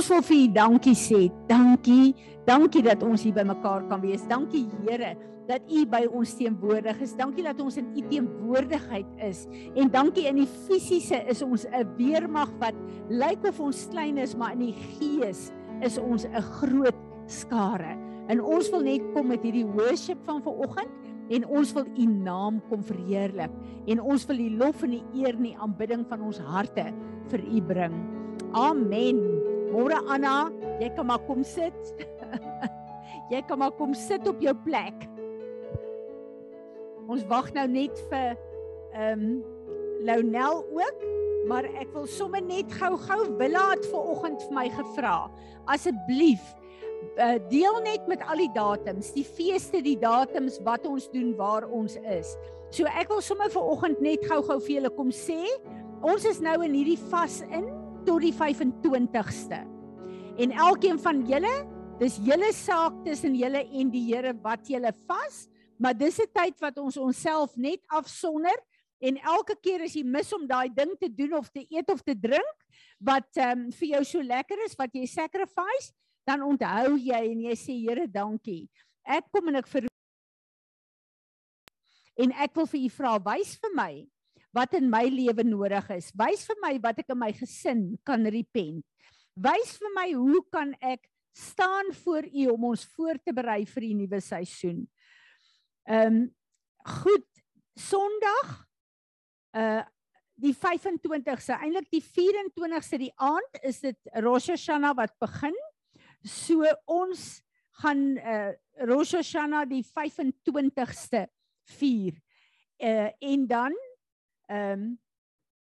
Ons wil vir U dankie sê. Dankie. Dankie dat ons hier bymekaar kan wees. Dankie Here dat U by ons teenwoordig is. Dankie dat ons in U teenwoordigheid is. En dankie in die fisiese is ons 'n weermag wat lyk of ons klein is, maar in die gees is ons 'n groot skare. En ons wil net kom met hierdie worship van vanoggend en ons wil U naam kom verheerlik en ons wil die lof en die eer en die aanbidding van ons harte vir U bring. Amen. Môre Anna, jy kan maar kom sit. jy kan maar kom sit op jou plek. Ons wag nou net vir ehm um, Lonel ook, maar ek wil sommer net gou-gou Willa het vanoggend vir my gevra. Asseblief uh, deel net met al die datums, die feeste, die datums wat ons doen waar ons is. So ek wil sommer vanoggend net gou-gou vir julle kom sê, ons is nou in hierdie vas in tot die 25ste. En elkeen van julle, dis julle saak tussen julle en die Here wat julle vas, maar dis 'n tyd wat ons onsself net afsonder en elke keer as jy mis om daai ding te doen of te eet of te drink wat ehm um, vir jou so lekker is wat jy sacrifice, dan onthou jy en jy sê Here, dankie. Ek kom en ek vir en ek wil vir u vra, wys vir my wat in my lewe nodig is. Wys vir my wat ek in my gesin kan repent. Wys vir my hoe kan ek staan voor u om ons voor te berei vir die nuwe seisoen. Ehm um, goed, Sondag uh die 25ste, eintlik die 24ste die aand is dit Rosh Hashanah wat begin. So ons gaan uh Rosh Hashanah die 25ste vier. Uh en dan ehm um,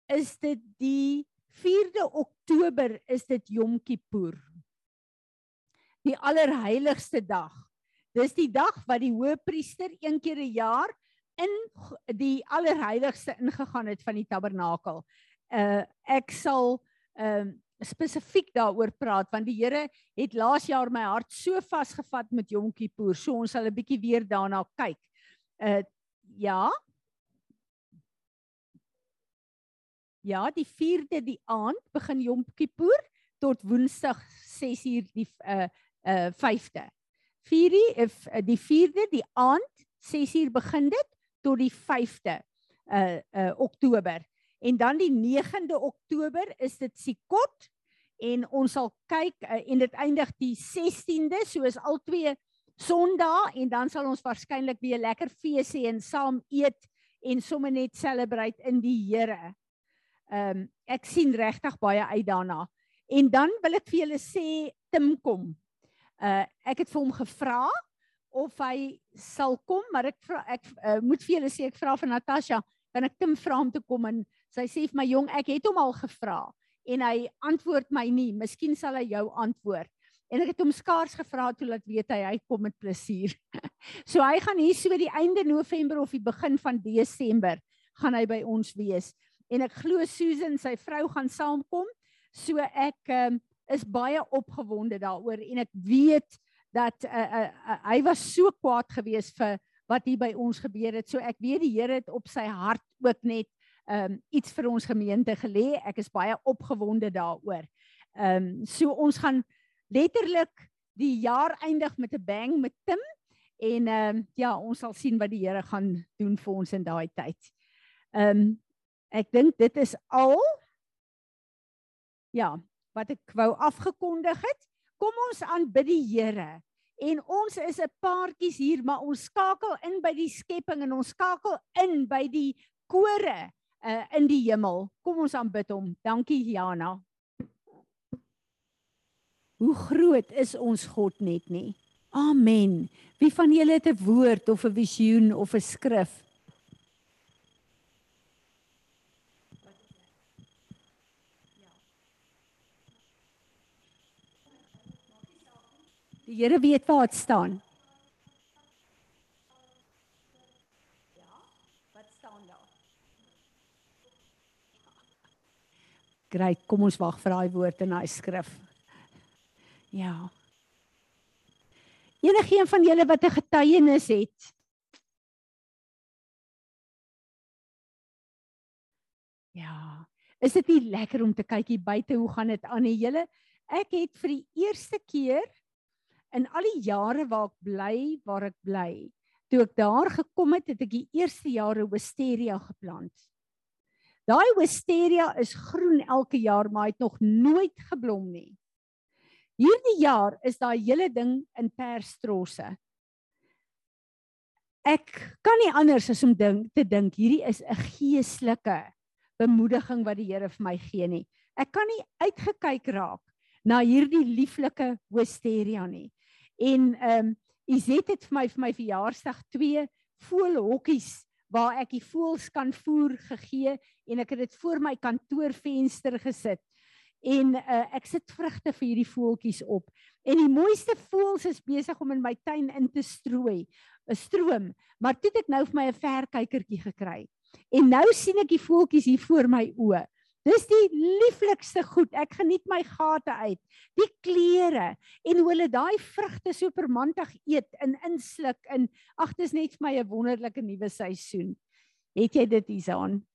is dit die 4de Oktober is dit Yom Kippur. Die allerheiligste dag. Dis die dag wat die hoëpriester een keer 'n jaar in die allerheiligste ingegaan het van die tabernakel. Uh ek sal ehm uh, spesifiek daaroor praat want die Here het laas jaar my hart so vasgevat met Yom Kippur. So ons sal 'n bietjie weer daarna kyk. Uh ja, Ja, die 4de die aand begin Yom Kippur tot Woensdag 6uur die uh uh 5de. 4 if die 4de die aand 6uur begin dit tot die 5de uh uh Oktober. En dan die 9de Oktober is dit Sikot en ons sal kyk uh, en dit eindig die 16de, so is al twee Sondae en dan sal ons waarskynlik weer lekker fees hê en saam eet en sommer net celebrate in die Here. Ehm um, ek sien regtig baie uit daarna. En dan wil ek vir julle sê Tim kom. Uh ek het vir hom gevra of hy sal kom, maar ek vra ek uh, moet vir julle sê ek vra vir Natasha, kan ek Tim vra om te kom en sy sê vir my jong, ek het hom al gevra en hy antwoord my nie. Miskien sal hy jou antwoord. En ek het hom skaars gevra toe laat weet hy hy kom met plesier. so hy gaan hier so die einde November of die begin van Desember gaan hy by ons wees en ek glo Susan sy vrou gaan saamkom. So ek um, is baie opgewonde daaroor en ek weet dat uh, uh, uh, hy was so kwaad geweest vir wat hier by ons gebeur het. So ek weet die Here het op sy hart ook net um, iets vir ons gemeente gelê. Ek is baie opgewonde daaroor. Ehm um, so ons gaan letterlik die jaar eindig met 'n bang met Tim en ehm um, ja, ons sal sien wat die Here gaan doen vir ons in daai tyd. Ehm um, Ek dink dit is al ja, wat ek wou afgekondig het. Kom ons aanbid die Here. En ons is 'n paartjies hier, maar ons skakel in by die skepping en ons skakel in by die kore uh, in die hemel. Kom ons aanbid hom. Dankie Jana. Hoe groot is ons God net nie. Amen. Wie van julle het 'n woord of 'n visioen of 'n skrif Die Here weet waar dit staan. Ja, wat staan daar? Great, kom ons wag vir daai woord in daai skrif. Ja. Enige een van julle wat 'n getuienis het? Ja. Is dit nie lekker om te kyk hier buite hoe gaan dit aan die hele Ek het vir die eerste keer in al die jare waar ek bly, waar ek bly, toe ek daar gekom het, het ek die eerste jare wisteria geplant. Daai wisteria is groen elke jaar, maar het nog nooit geblom nie. Hierdie jaar is daai hele ding in perstrosse. Ek kan nie anders as om dink te dink hierdie is 'n geestelike bemoediging wat die Here vir my gee nie. Ek kan nie uitgekyk raak na hierdie lieflike wisteria nie. En ehm um, Izet het vir my vir my verjaarsdag twee voelhokkies waar ek die voels kan voer gegee en ek het dit voor my kantoorvenster gesit. En uh, ek sit vrugte vir hierdie voeltjies op. En die mooiste voels is besig om in my tuin in te strooi, 'n stroom. Maar toe het ek nou vir my 'n verkykertjie gekry. En nou sien ek die voeltjies hier voor my oë. Dis die lieflikste goed. Ek geniet my gate uit. Die kleure en hoe hulle daai vrugte so permantig eet en insluk en ag dis net vir my 'n wonderlike nuwe seisoen. Het jy dit Isaan?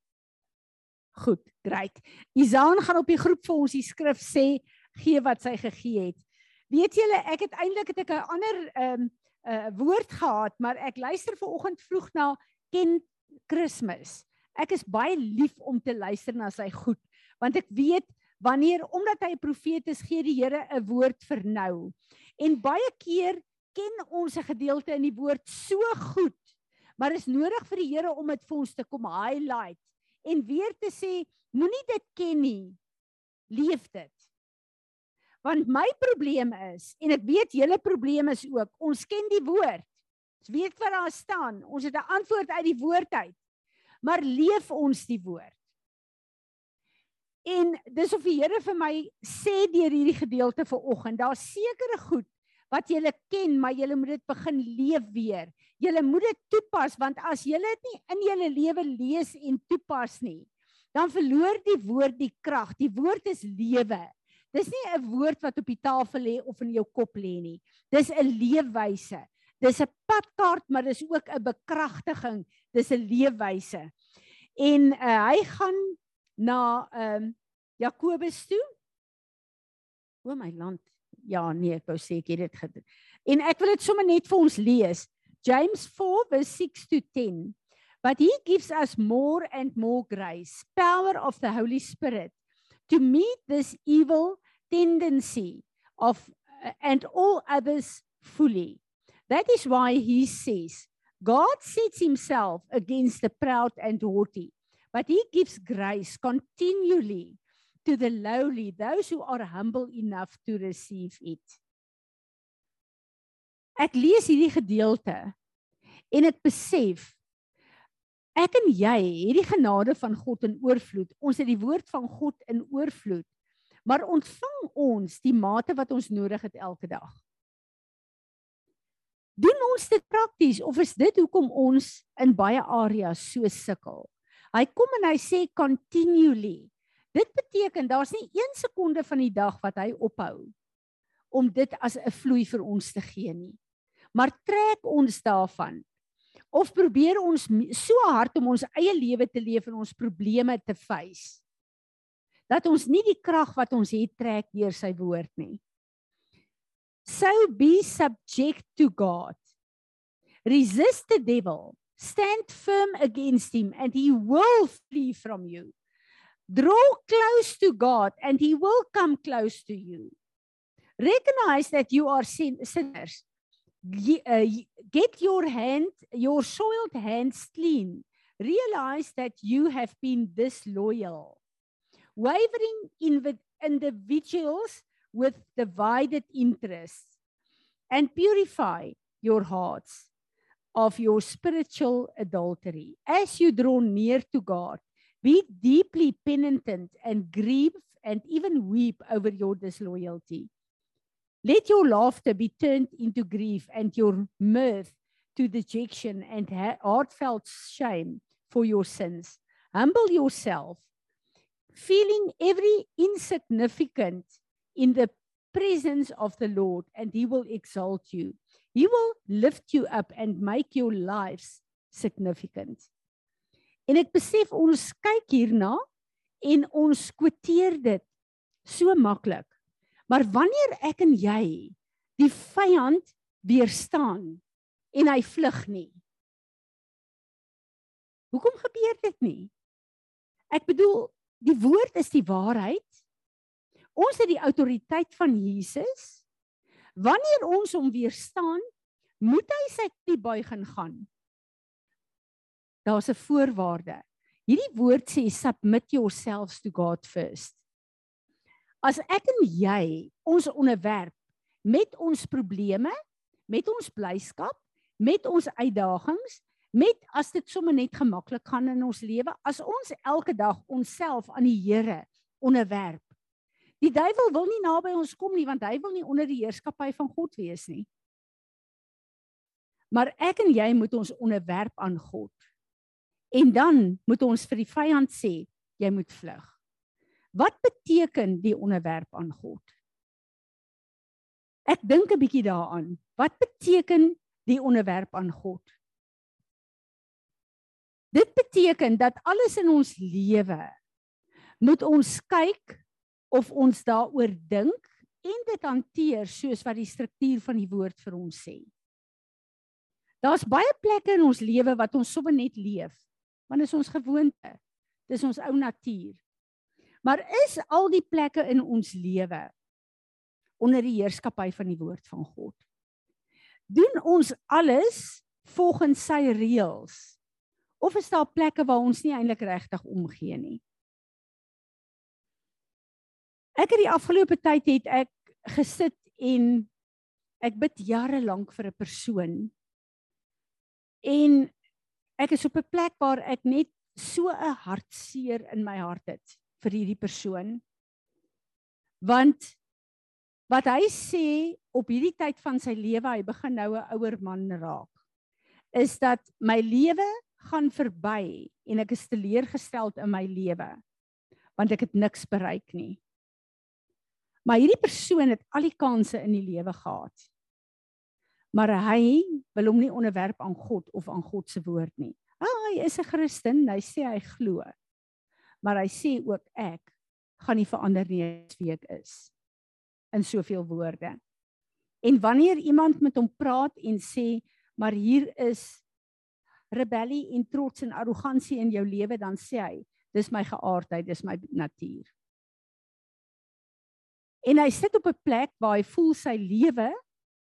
Goed, great. Isaan gaan op die groep vir ons die skrif sê gee wat sy gegee het. Weet julle, ek het eintlik het ek 'n ander ehm um, 'n uh, woord gehad, maar ek luister ver oggend vroeg na ken Kersfees. Ek is baie lief om te luister na sy goed, want ek weet wanneer omdat hy 'n profeet is, gee die Here 'n woord vir nou. En baie keer ken ons 'n gedeelte in die woord so goed, maar is nodig vir die Here om dit vir ons te kom highlight en weer te sê, moenie dit ken nie. Leef dit. Want my probleem is en ek weet julle probleem is ook, ons ken die woord. Ons weet wat daar staan. Ons het 'n antwoord uit die woord uit maar leef ons die woord. En dis of die Here vir my sê deur hierdie gedeelte vanoggend, daar's sekere goed wat jy ken, maar jy moet dit begin leef weer. Jy moet dit toepas want as jy dit nie in jou lewe lees en toepas nie, dan verloor die woord die krag. Die woord is lewe. Dis nie 'n woord wat op die tafel lê of in jou kop lê nie. Dis 'n leefwyse. Dis 'n padkaart, maar dis ook 'n bekragtiging. Dis 'n leefwyse. En uh, hy gaan na ehm um, Jakobus toe. O my land. Ja, nee, ek wou sê ek het dit gedoen. En ek wil dit sommer net vir ons lees. James 4 verse 6 to 10. But he gives us more and more grace, power of the Holy Spirit to meet this evil tendency of uh, and all others fully. That is why he says, God sets himself against the proud and haughty, but he gives grace continually to the lowly, those who are humble enough to receive it. Ek lees hierdie gedeelte en ek besef ek en jy het die genade van God in oorvloed. Ons het die woord van God in oorvloed. Maar ontvang ons die mate wat ons nodig het elke dag doen ons dit prakties of is dit hoekom ons in baie areas so sukkel? Hy kom en hy sê continually. Dit beteken daar's nie 1 sekonde van die dag wat hy ophou om dit as 'n vloei vir ons te gee nie. Maar trek ons daarvan of probeer ons so hard om ons eie lewe te leef en ons probleme te face dat ons nie die krag wat ons het trek deur sy woord nie. So be subject to God. Resist the devil. Stand firm against him and he will flee from you. Draw close to God and he will come close to you. Recognize that you are sin sinners. Uh, get your hand, your soiled hands clean. Realize that you have been disloyal. Wavering individuals with divided interests and purify your hearts of your spiritual adultery. As you draw near to God, be deeply penitent and grieve and even weep over your disloyalty. Let your laughter be turned into grief and your mirth to dejection and heartfelt shame for your sins. Humble yourself, feeling every insignificant in the presence of the Lord, and He will exalt you. He will lift you up and make your lives significant. En ek besef ons kyk hierna en ons kwoteer dit so maklik. Maar wanneer ek en jy die vyand weerstaan en hy vlug nie. Hoekom gebeur dit nie? Ek bedoel, die woord is die waarheid. Ons het die autoriteit van Jesus. Wanneer ons hom weerstaan, moet hy sy knie buig en gaan. Daar's 'n voorwaarde. Hierdie woord sê submit yourselves to God first. As ek en jy ons onderwerp met ons probleme, met ons blyskap, met ons uitdagings, met as dit sommer net gemaklik gaan in ons lewe, as ons elke dag onsself aan die Here onderwerp. Die duiwel wil nie naby ons kom nie want hy wil nie onder die heerskappy van God wees nie. Maar ek en jy moet ons onderwerp aan God. En dan moet ons vir die vyand sê, jy moet vlug. Wat beteken die onderwerp aan God? Ek dink 'n bietjie daaraan. Wat beteken die onderwerp aan God? Dit beteken dat alles in ons lewe moet ons kyk of ons daaroor dink en dit hanteer soos wat die struktuur van die woord vir ons sê. Daar's baie plekke in ons lewe wat ons sommer net leef want is ons gewoonte. Dis ons ou natuur. Maar is al die plekke in ons lewe onder die heerskappy van die woord van God? Doen ons alles volgens sy reëls? Of is daar plekke waar ons nie eintlik regtig omgee nie? Ek het die afgelope tyd het ek gesit en ek bid jare lank vir 'n persoon. En ek is op 'n plek waar ek net so 'n hartseer in my hart het vir hierdie persoon. Want wat hy sê op hierdie tyd van sy lewe, hy begin nou 'n ouer man raak, is dat my lewe gaan verby en ek is teleurgesteld in my lewe want ek het niks bereik nie. Maar hierdie persoon het al die kansse in die lewe gehad maar hy wil hom nie onderwerp aan God of aan God se woord nie. Ah, hy is 'n Christen, hy sê hy glo. Maar hy sê ook ek gaan nie verander nie wie ek is in soveel woorde. En wanneer iemand met hom praat en sê, maar hier is rebellie en trots en arrogansie in jou lewe, dan sê hy, dis my geaardheid, dis my natuur. En hy sit op 'n plek waar hy voel sy lewe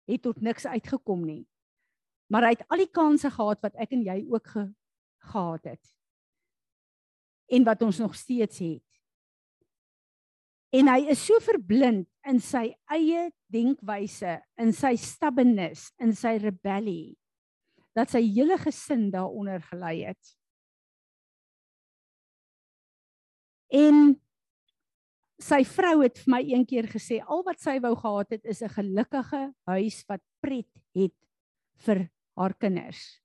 het tot niks uitgekom nie. Maar hy het al die kansse gehad wat ek en jy ook ge gehad het. En wat ons nog steeds het. En hy is so verblind in sy eie denkwyse, in sy stubbornness, in sy rebellie dat sy hele gesin daaronder gelei het. En sy vrou het vir my een keer gesê al wat sy wou gehad het is 'n gelukkige huis wat pret het vir haar kinders.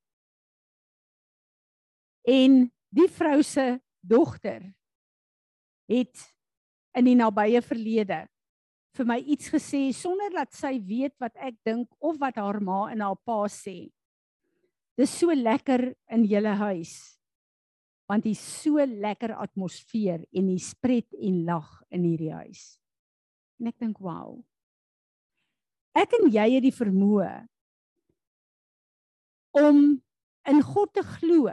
En die vrou se dogter het in die nabye verlede vir my iets gesê sonder dat sy weet wat ek dink of wat haar ma en haar pa sê. Dis so lekker in julle huis want hier's so lekker atmosfeer en die spret en lag in hierdie huis. En ek dink, "Wow." Ek en jy het die vermoë om in God te glo.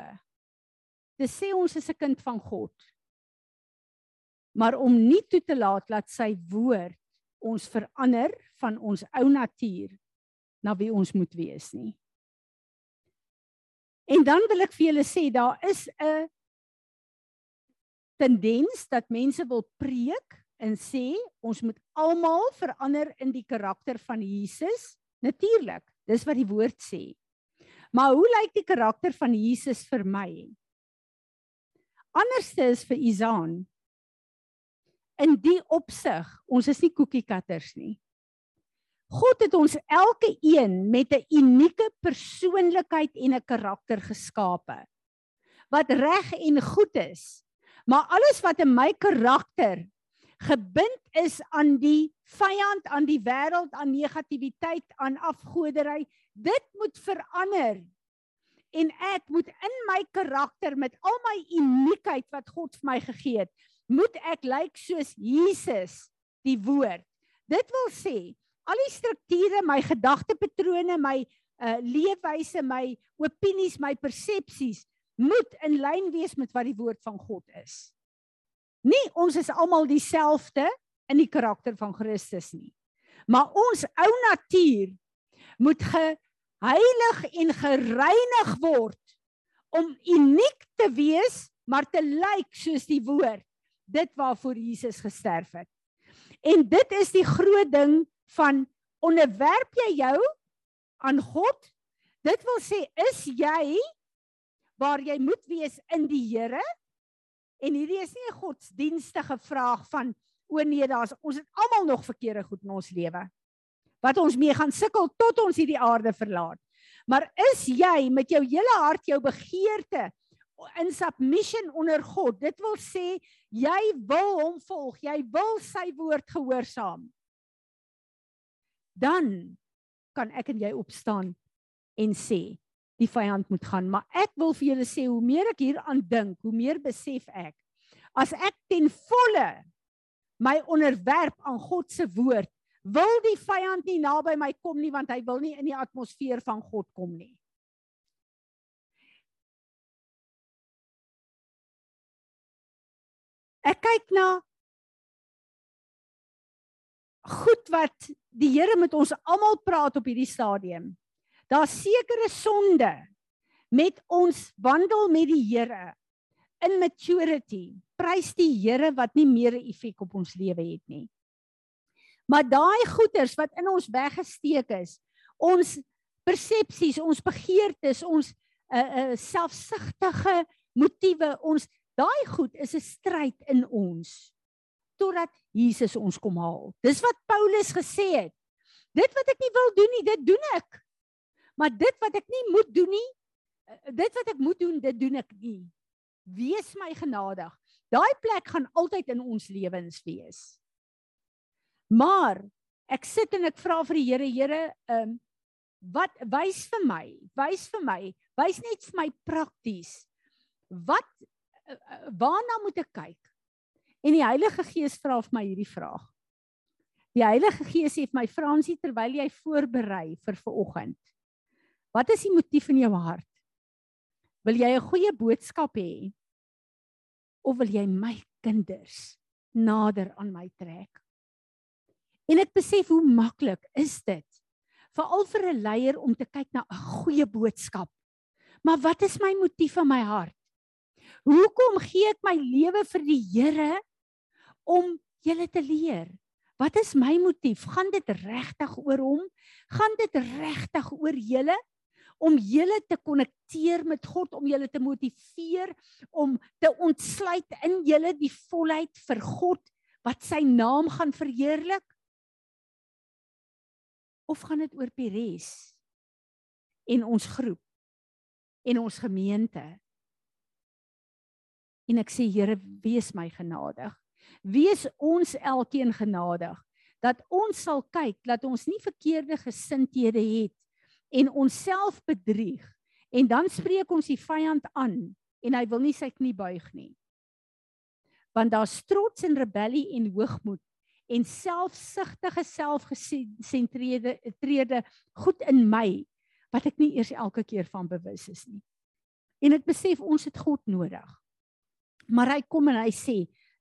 Te sê ons is 'n kind van God. Maar om nie toe te laat dat sy woord ons verander van ons ou natuur na wie ons moet wees nie. En dan wil ek vir julle sê daar is 'n tendens dat mense wil preek en sê ons moet almal verander in die karakter van Jesus. Natuurlik, dis wat die woord sê. Maar hoe lyk die karakter van Jesus vir my? Anderste is vir Izaan. In die opsig, ons is nie koekiekatters nie. God het ons elke een met 'n unieke persoonlikheid en 'n karakter geskape wat reg en goed is Maar alles wat in my karakter gebind is aan die vyand, aan die wêreld, aan negativiteit, aan afgodery, dit moet verander. En ek moet in my karakter met al my uniekheid wat God vir my gegee het, moet ek lyk soos Jesus, die woord. Dit wil sê al die strukture, my gedagtepatrone, my uh leefwyse, my opinies, my persepsies moet in lyn wees met wat die woord van God is. Nie ons is almal dieselfde in die karakter van Christus nie. Maar ons ou natuur moet geheilig en gereinig word om uniek te wees, maar te lyk soos die woord, dit waarvoor Jesus gesterf het. En dit is die groot ding van onderwerp jy jou aan God? Dit wil sê is jy waar jy moet wees in die Here? En hierdie is nie 'n godsdienstige vraag van o nee, daar's ons het almal nog verkeerde goed in ons lewe. Wat ons mee gaan sukkel tot ons hierdie aarde verlaat. Maar is jy met jou hele hart jou begeerte in submission onder God? Dit wil sê jy wil hom volg, jy wil sy woord gehoorsaam dan kan ek en jy opstaan en sê die vyand moet gaan maar ek wil vir julle sê hoe meer ek hieraan dink hoe meer besef ek as ek ten volle my onderwerp aan God se woord wil die vyand nie naby my kom nie want hy wil nie in die atmosfeer van God kom nie ek kyk na goed wat die Here met ons almal praat op hierdie stadium. Daar's sekere sonde met ons wandel met die Here in maturity. Prys die Here wat nie meer 'n effek op ons lewe het nie. Maar daai goeters wat in ons weggesteek is, ons persepsies, ons begeertes, ons uh, uh, selfsugtige motiewe, ons daai goed is 'n stryd in ons totdat Jesus ons kom haal. Dis wat Paulus gesê het. Dit wat ek nie wil doen nie, dit doen ek. Maar dit wat ek nie moet doen nie, eh, dit wat ek moet doen, dit doen ek nie. Wees my genadig. Daai plek gaan altyd in ons lewens wees. Maar ek sit en ek vra vir die Here, Here, ehm um, wat wys vir my? Wys vir my. Wys net vir my prakties. Wat uh, uh, waarna moet ek kyk? En die Heilige Gees vra vir my hierdie vraag. Die Heilige Gees sê vir my Fransie terwyl jy voorberei vir vanoggend. Wat is die motief in jou hart? Wil jy 'n goeie boodskap hê? Of wil jy my kinders nader aan my trek? En ek besef hoe maklik is dit veral vir 'n leier om te kyk na 'n goeie boodskap. Maar wat is my motief in my hart? Hoekom gee ek my lewe vir die Here om julle te leer. Wat is my motief? Gaan dit regtig oor hom? Gaan dit regtig oor julle om julle te konnekteer met God, om julle te motiveer om te ontsluit in julle die volheid vir God wat sy naam gaan verheerlik? Of gaan dit oor Pires en ons groep en ons gemeente? En ek sê Here, wees my genadig wees ons elkeen genadig dat ons sal kyk dat ons nie verkeerde gesindhede het en onsself bedrieg en dan spreek ons die vyand aan en hy wil nie sy knie buig nie. Want daar's trots en rebellie en hoogmoed en selfsugtige selfgesentreerde trede goed in my wat ek nie eers elke keer van bewus is nie. En ek besef ons het God nodig. Maar hy kom en hy sê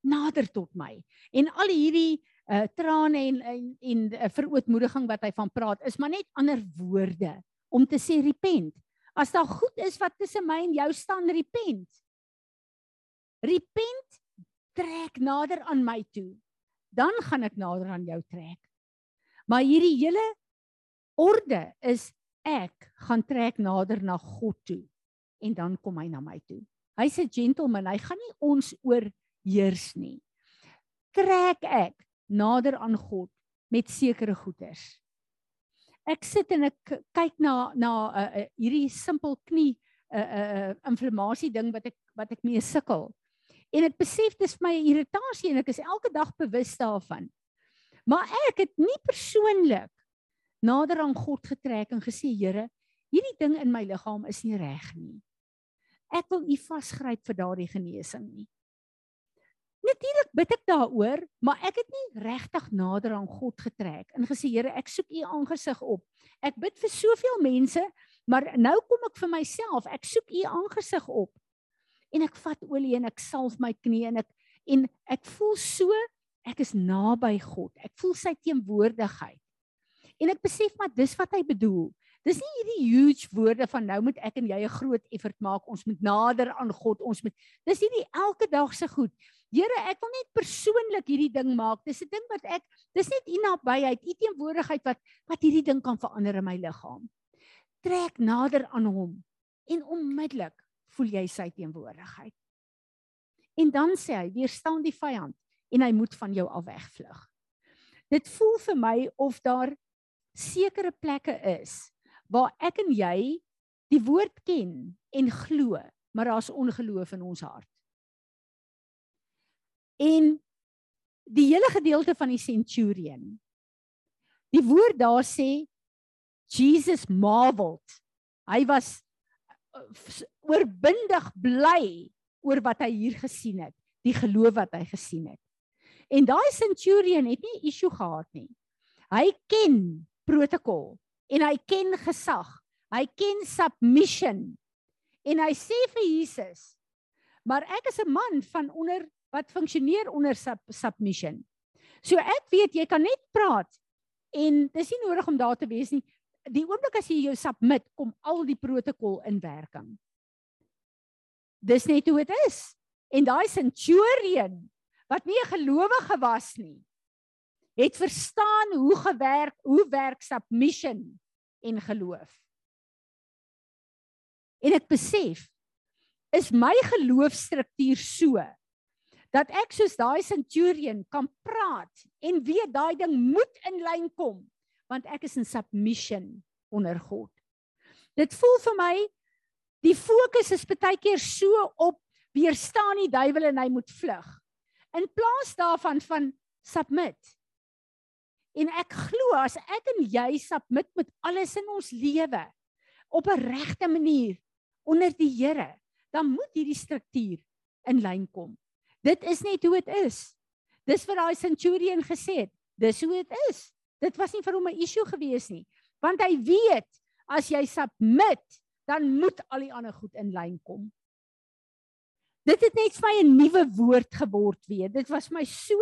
nader tot my. En al hierdie uh trane en en en uh, verootmoediging wat hy van praat is maar net ander woorde om te sê repent. As daar goed is wat tussen my en jou staan, repent. Repent trek nader aan my toe. Dan gaan ek nader aan jou trek. Maar hierdie hele orde is ek gaan trek nader na God toe en dan kom hy na my toe. Hy's 'n gentleman. Hy gaan nie ons oor heers nie. Trek ek nader aan God met sekere goeders. Ek sit en ek kyk na na uh, uh, hierdie simpel knie 'n uh, 'n uh, uh, inflammasie ding wat ek wat ek mee sukkel. En ek besef dis my irritasie en ek is elke dag bewus daarvan. Maar ek het nie persoonlik nader aan God getrek en gesê Here, hierdie ding in my liggaam is nie reg nie. Ek wil U vasgryp vir daardie genesing nie. Natuurlik bid ek daaroor, maar ek het nie regtig nader aan God getrek en gesê Here, ek soek U aangesig op. Ek bid vir soveel mense, maar nou kom ek vir myself. Ek soek U aangesig op. En ek vat olie en ek salf my knie en ek en ek voel so ek is naby God. Ek voel sy teenwoordigheid. En ek besef maar dis wat hy bedoel. Dis nie hierdie huge woorde van nou moet ek en jy 'n groot effort maak. Ons moet nader aan God. Ons moet Dis hierdie elke dag se goed. Here, ek wil net persoonlik hierdie ding maak. Dis 'n ding wat ek dis net u nabyheid, u teenwoordigheid wat wat hierdie ding kan verander in my liggaam. Trek nader aan hom en onmiddellik voel jy sy teenwoordigheid. En dan sê hy, weerstaan die vyand en hy moet van jou af wegvlug. Dit voel vir my of daar sekere plekke is waar ek en jy die woord ken en glo, maar daar's ongeloof in ons hart. En die hele gedeelte van die centurion. Die woord daar sê Jesus marveled. Hy was uh, oorbindig bly oor wat hy hier gesien het, die geloof wat hy gesien het. En daai centurion het nie issue gehad nie. Hy ken protokol en hy ken gesag. Hy ken submission. En hy sê vir Jesus: "Maar ek is 'n man van onder wat funksioneer onder sub, submission. So ek weet jy kan net praat en dis nie nodig om daar te wees nie. Die oomblik as jy jou submit, kom al die protokol in werking. Dis net hoe dit is. En daai centurion wat nie 'n gelowige was nie, het verstaan hoe gewerk, hoe werk submission en geloof. En ek besef is my geloofstruktuur so dat ek soos daai centurion kan praat en weet daai ding moet in lyn kom want ek is in submission onder God. Dit voel vir my die fokus is baie keer so op weerstaan die duiwel en hy moet vlug. In plaas daarvan van submit. En ek glo as ek en jy submit met alles in ons lewe op 'n regte manier onder die Here, dan moet hierdie struktuur in lyn kom. Dit is net hoe dit is. Dis vir daai centurion gesê het. Dis hoe dit is. Dit was nie vir hom 'n issue gewees nie, want hy weet as jy submit, dan moet al die ander goed in lyn kom. Dit het net vir my 'n nuwe woord geword weer. Dit was my so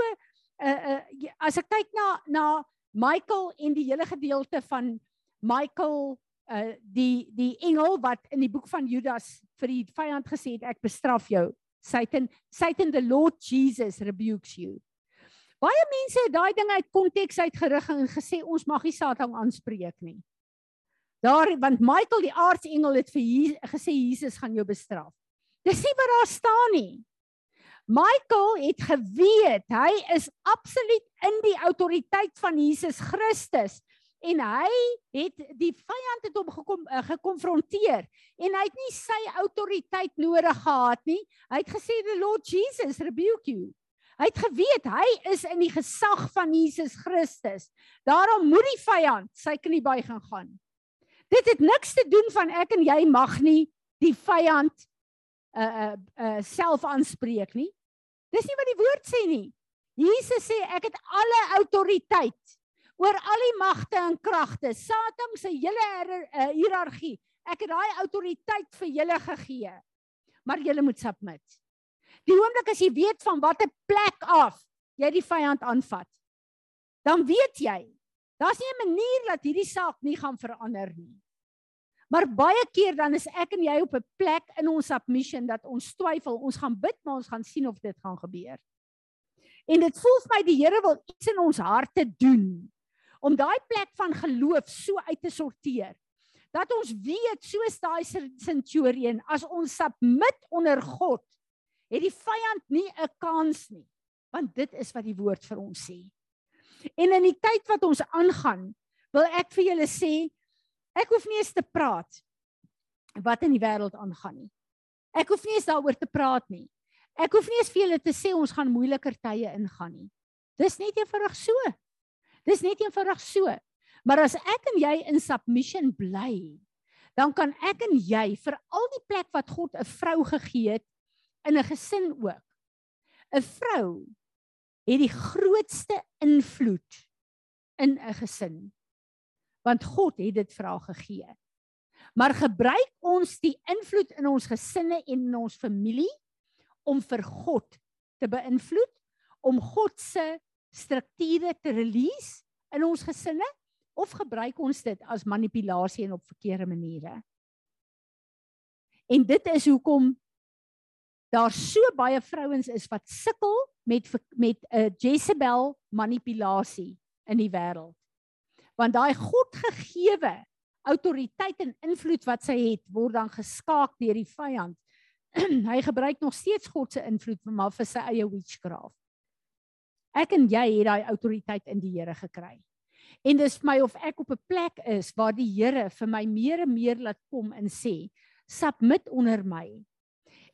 uh uh as ek kyk na na Michael en die hele gedeelte van Michael uh die die engel wat in die boek van Judas vir die vyand gesê het ek bestraf jou Satan Satan the Lord Jesus rebukes you. Baie mense het daai ding uit konteks uitgerig en gesê ons mag nie Satan aanspreek nie. Daar want Michael die aartsengel het vir Jesus, gesê Jesus gaan jou bestraf. Dis nie wat daar staan nie. Michael het geweet hy is absoluut in die autoriteit van Jesus Christus en hy het die vyand het hom gekom uh, gekonfronteer en hy het nie sy autoriteit nodig gehad nie. Hy het gesê the Lord Jesus rebuke you. Hy het geweet hy is in die gesag van Jesus Christus. Daarom moet die vyand sy knie buig en gaan. Dit het niks te doen van ek en jy mag nie die vyand uh uh, uh self aanspreek nie. Dis nie wat die woord sê nie. Jesus sê ek het alle autoriteit oor al die magte en kragte, Satan se hele uh, hiërargie. Ek het daai autoriteit vir julle gegee. Maar julle moet submit. Die oomblik as jy weet van watter plek af jy die vyand aanvat, dan weet jy, daar's nie 'n manier dat hierdie saak nie gaan verander nie. Maar baie keer dan is ek en jy op 'n plek in ons submission dat ons twyfel, ons gaan bid, maar ons gaan sien of dit gaan gebeur. En dit voel vir my die Here wil iets in ons harte doen om daai plek van geloof so uit te sorteer dat ons weet soos daai centurion as ons submit onder God het die vyand nie 'n kans nie want dit is wat die woord vir ons sê. En in die tyd wat ons aangaan wil ek vir julle sê ek hoef nie eens te praat wat in die wêreld aangaan nie. Ek hoef nie eens daaroor te praat nie. Ek hoef nie eens vir julle te sê ons gaan moeiliker tye ingaan nie. Dis net eenvoudig so Dis net eenvoudig so. Maar as ek en jy in submission bly, dan kan ek en jy vir al die plek wat God 'n vrou gegee het in 'n gesin ook 'n vrou het die grootste invloed in 'n gesin. Want God het dit vir haar gegee. Maar gebruik ons die invloed in ons gesinne en in ons familie om vir God te beïnvloed, om God se strukture te release in ons gesinne of gebruik ons dit as manipulasie en op verkeerde maniere? En dit is hoekom daar so baie vrouens is wat sukkel met met 'n uh, Jezebel manipulasie in die wêreld. Want daai godgegewe autoriteit en invloed wat sy het, word dan geskaak deur die vyand. hy gebruik nog steeds God se invloed maar vir sy eie witchcraft. Ek en jy het daai autoriteit in die Here gekry. En dis vir my of ek op 'n plek is waar die Here vir my meer en meer laat kom en sê, submit onder my.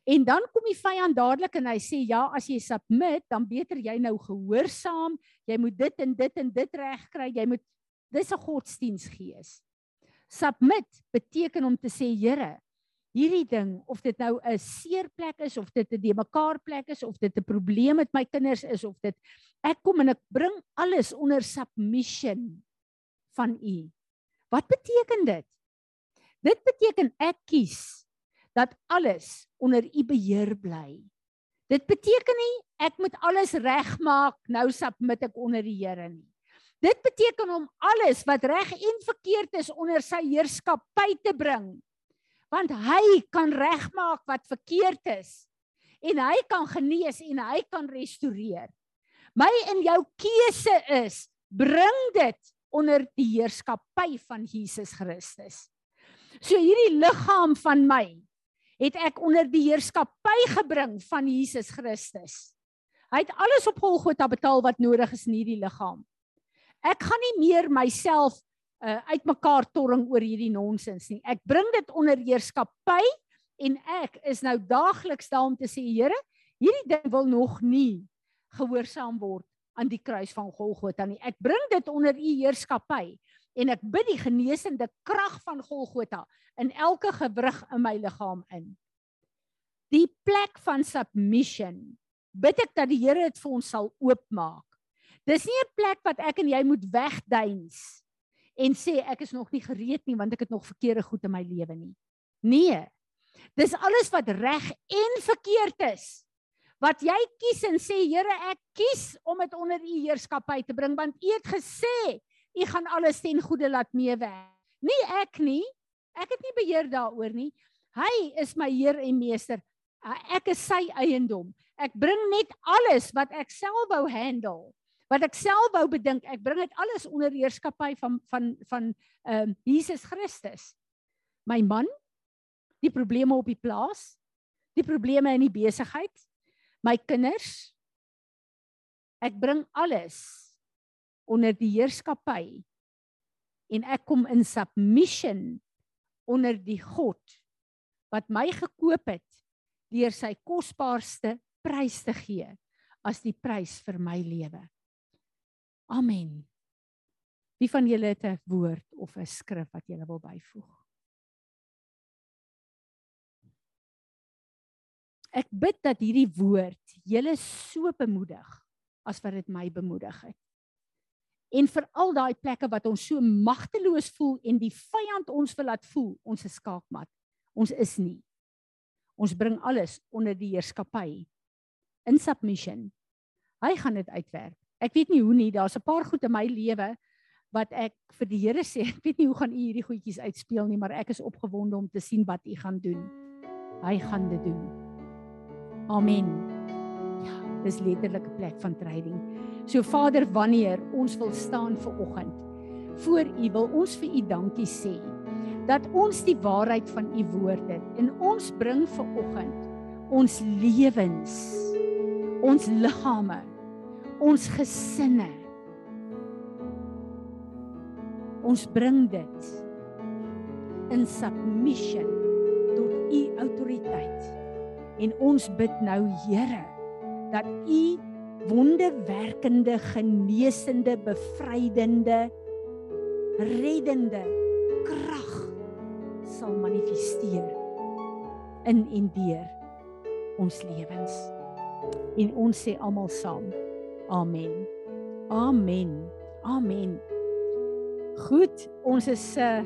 En dan kom die vyand dadelik en hy sê ja, as jy submit, dan beter jy nou gehoorsaam. Jy moet dit en dit en dit regkry. Jy moet dis 'n godsdiensgees. Submit beteken om te sê Here, hierdie ding of dit nou 'n seer plek is of dit 'n de mekaar plek is of dit 'n probleem met my kinders is of dit ek kom en ek bring alles onder submission van u. Wat beteken dit? Dit beteken ek kies dat alles onder u beheer bly. Dit beteken nie ek moet alles regmaak nou submit ek onder die Here nie. Dit beteken om alles wat reg en verkeerd is onder sy heerskappy te bring. Want hy kan regmaak wat verkeerd is en hy kan genees en hy kan restoreer. My en jou keuse is bring dit onder die heerskappy van Jesus Christus. So hierdie liggaam van my het ek onder die heerskappy gebring van Jesus Christus. Hy het alles op Golgotha betaal wat nodig is in hierdie liggaam. Ek gaan nie meer myself uh, uitmekaar torring oor hierdie nonsens nie. Ek bring dit onder heerskappy en ek is nou daagliks daar om te sê Here, hierdie ding wil nog nie gehoorsaam word aan die kruis van Golgotha nie. Ek bring dit onder u heerskappy en ek bid die genesende krag van Golgotha in elke gewrig in my liggaam in. Die plek van submission. Bid ek dat die Here dit vir ons sal oopmaak. Dis nie 'n plek wat ek en jy moet wegduins en sê ek is nog nie gereed nie want ek het nog verkeerde goed in my lewe nie. Nee. Dis alles wat reg en verkeerd is. Wat jy kies en sê Here, ek kies om dit onder u heerskappy te bring want u het gesê U gaan alles ten goeie laat meewerk. Nie ek nie. Ek het nie beheer daaroor nie. Hy is my Heer en Meester. Ek is sy eiendom. Ek bring net alles wat ek self wou handle, wat ek self wou bedink. Ek bring dit alles onder heerskappy van van van ehm uh, Jesus Christus. My man, die probleme op die plaas, die probleme in die besigheid, my kinders. Ek bring alles onder die heerskappy en ek kom in submission onder die God wat my gekoop het deur sy kosbaarste prys te gee as die prys vir my lewe. Amen. Wie van julle het 'n woord of 'n skrif wat julle wil byvoeg? Ek bid dat hierdie woord julle so bemoedig as wat dit my bemoedig het en vir al daai plekke wat ons so magteloos voel en die vyand ons wil laat voel ons is skaakmat. Ons is nie. Ons bring alles onder die heerskappy in submission. Hy gaan dit uitwerk. Ek weet nie hoe nie, daar's 'n paar goed in my lewe wat ek vir die Here sê, ek weet nie hoe gaan u hierdie goedjies uitspeel nie, maar ek is opgewonde om te sien wat u gaan doen. Hy gaan dit doen. Amen. Ja, dis letterlik 'n plek van tryding. So Vader, wanneer ons wil staan vir oggend voor U, wil ons vir U dankie sê dat ons die waarheid van U woord het en ons bring vir oggend ons lewens, ons liggame, ons gesinne. Ons bring dit in submission tot U autoriteit. En ons bid nou Here dat U wonderwerkende, genesende, bevrydende, reddende krag sal manifesteer in en deur ons lewens. En ons sê almal saam. Amen. Amen. Amen. Goed, ons is uh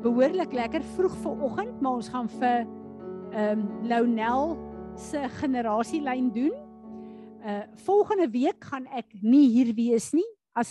behoorlik lekker vroeg vanoggend, maar ons gaan vir ehm um, Lonel se generasielyn doen. Uh volgende week gaan ek nie hier wees nie. As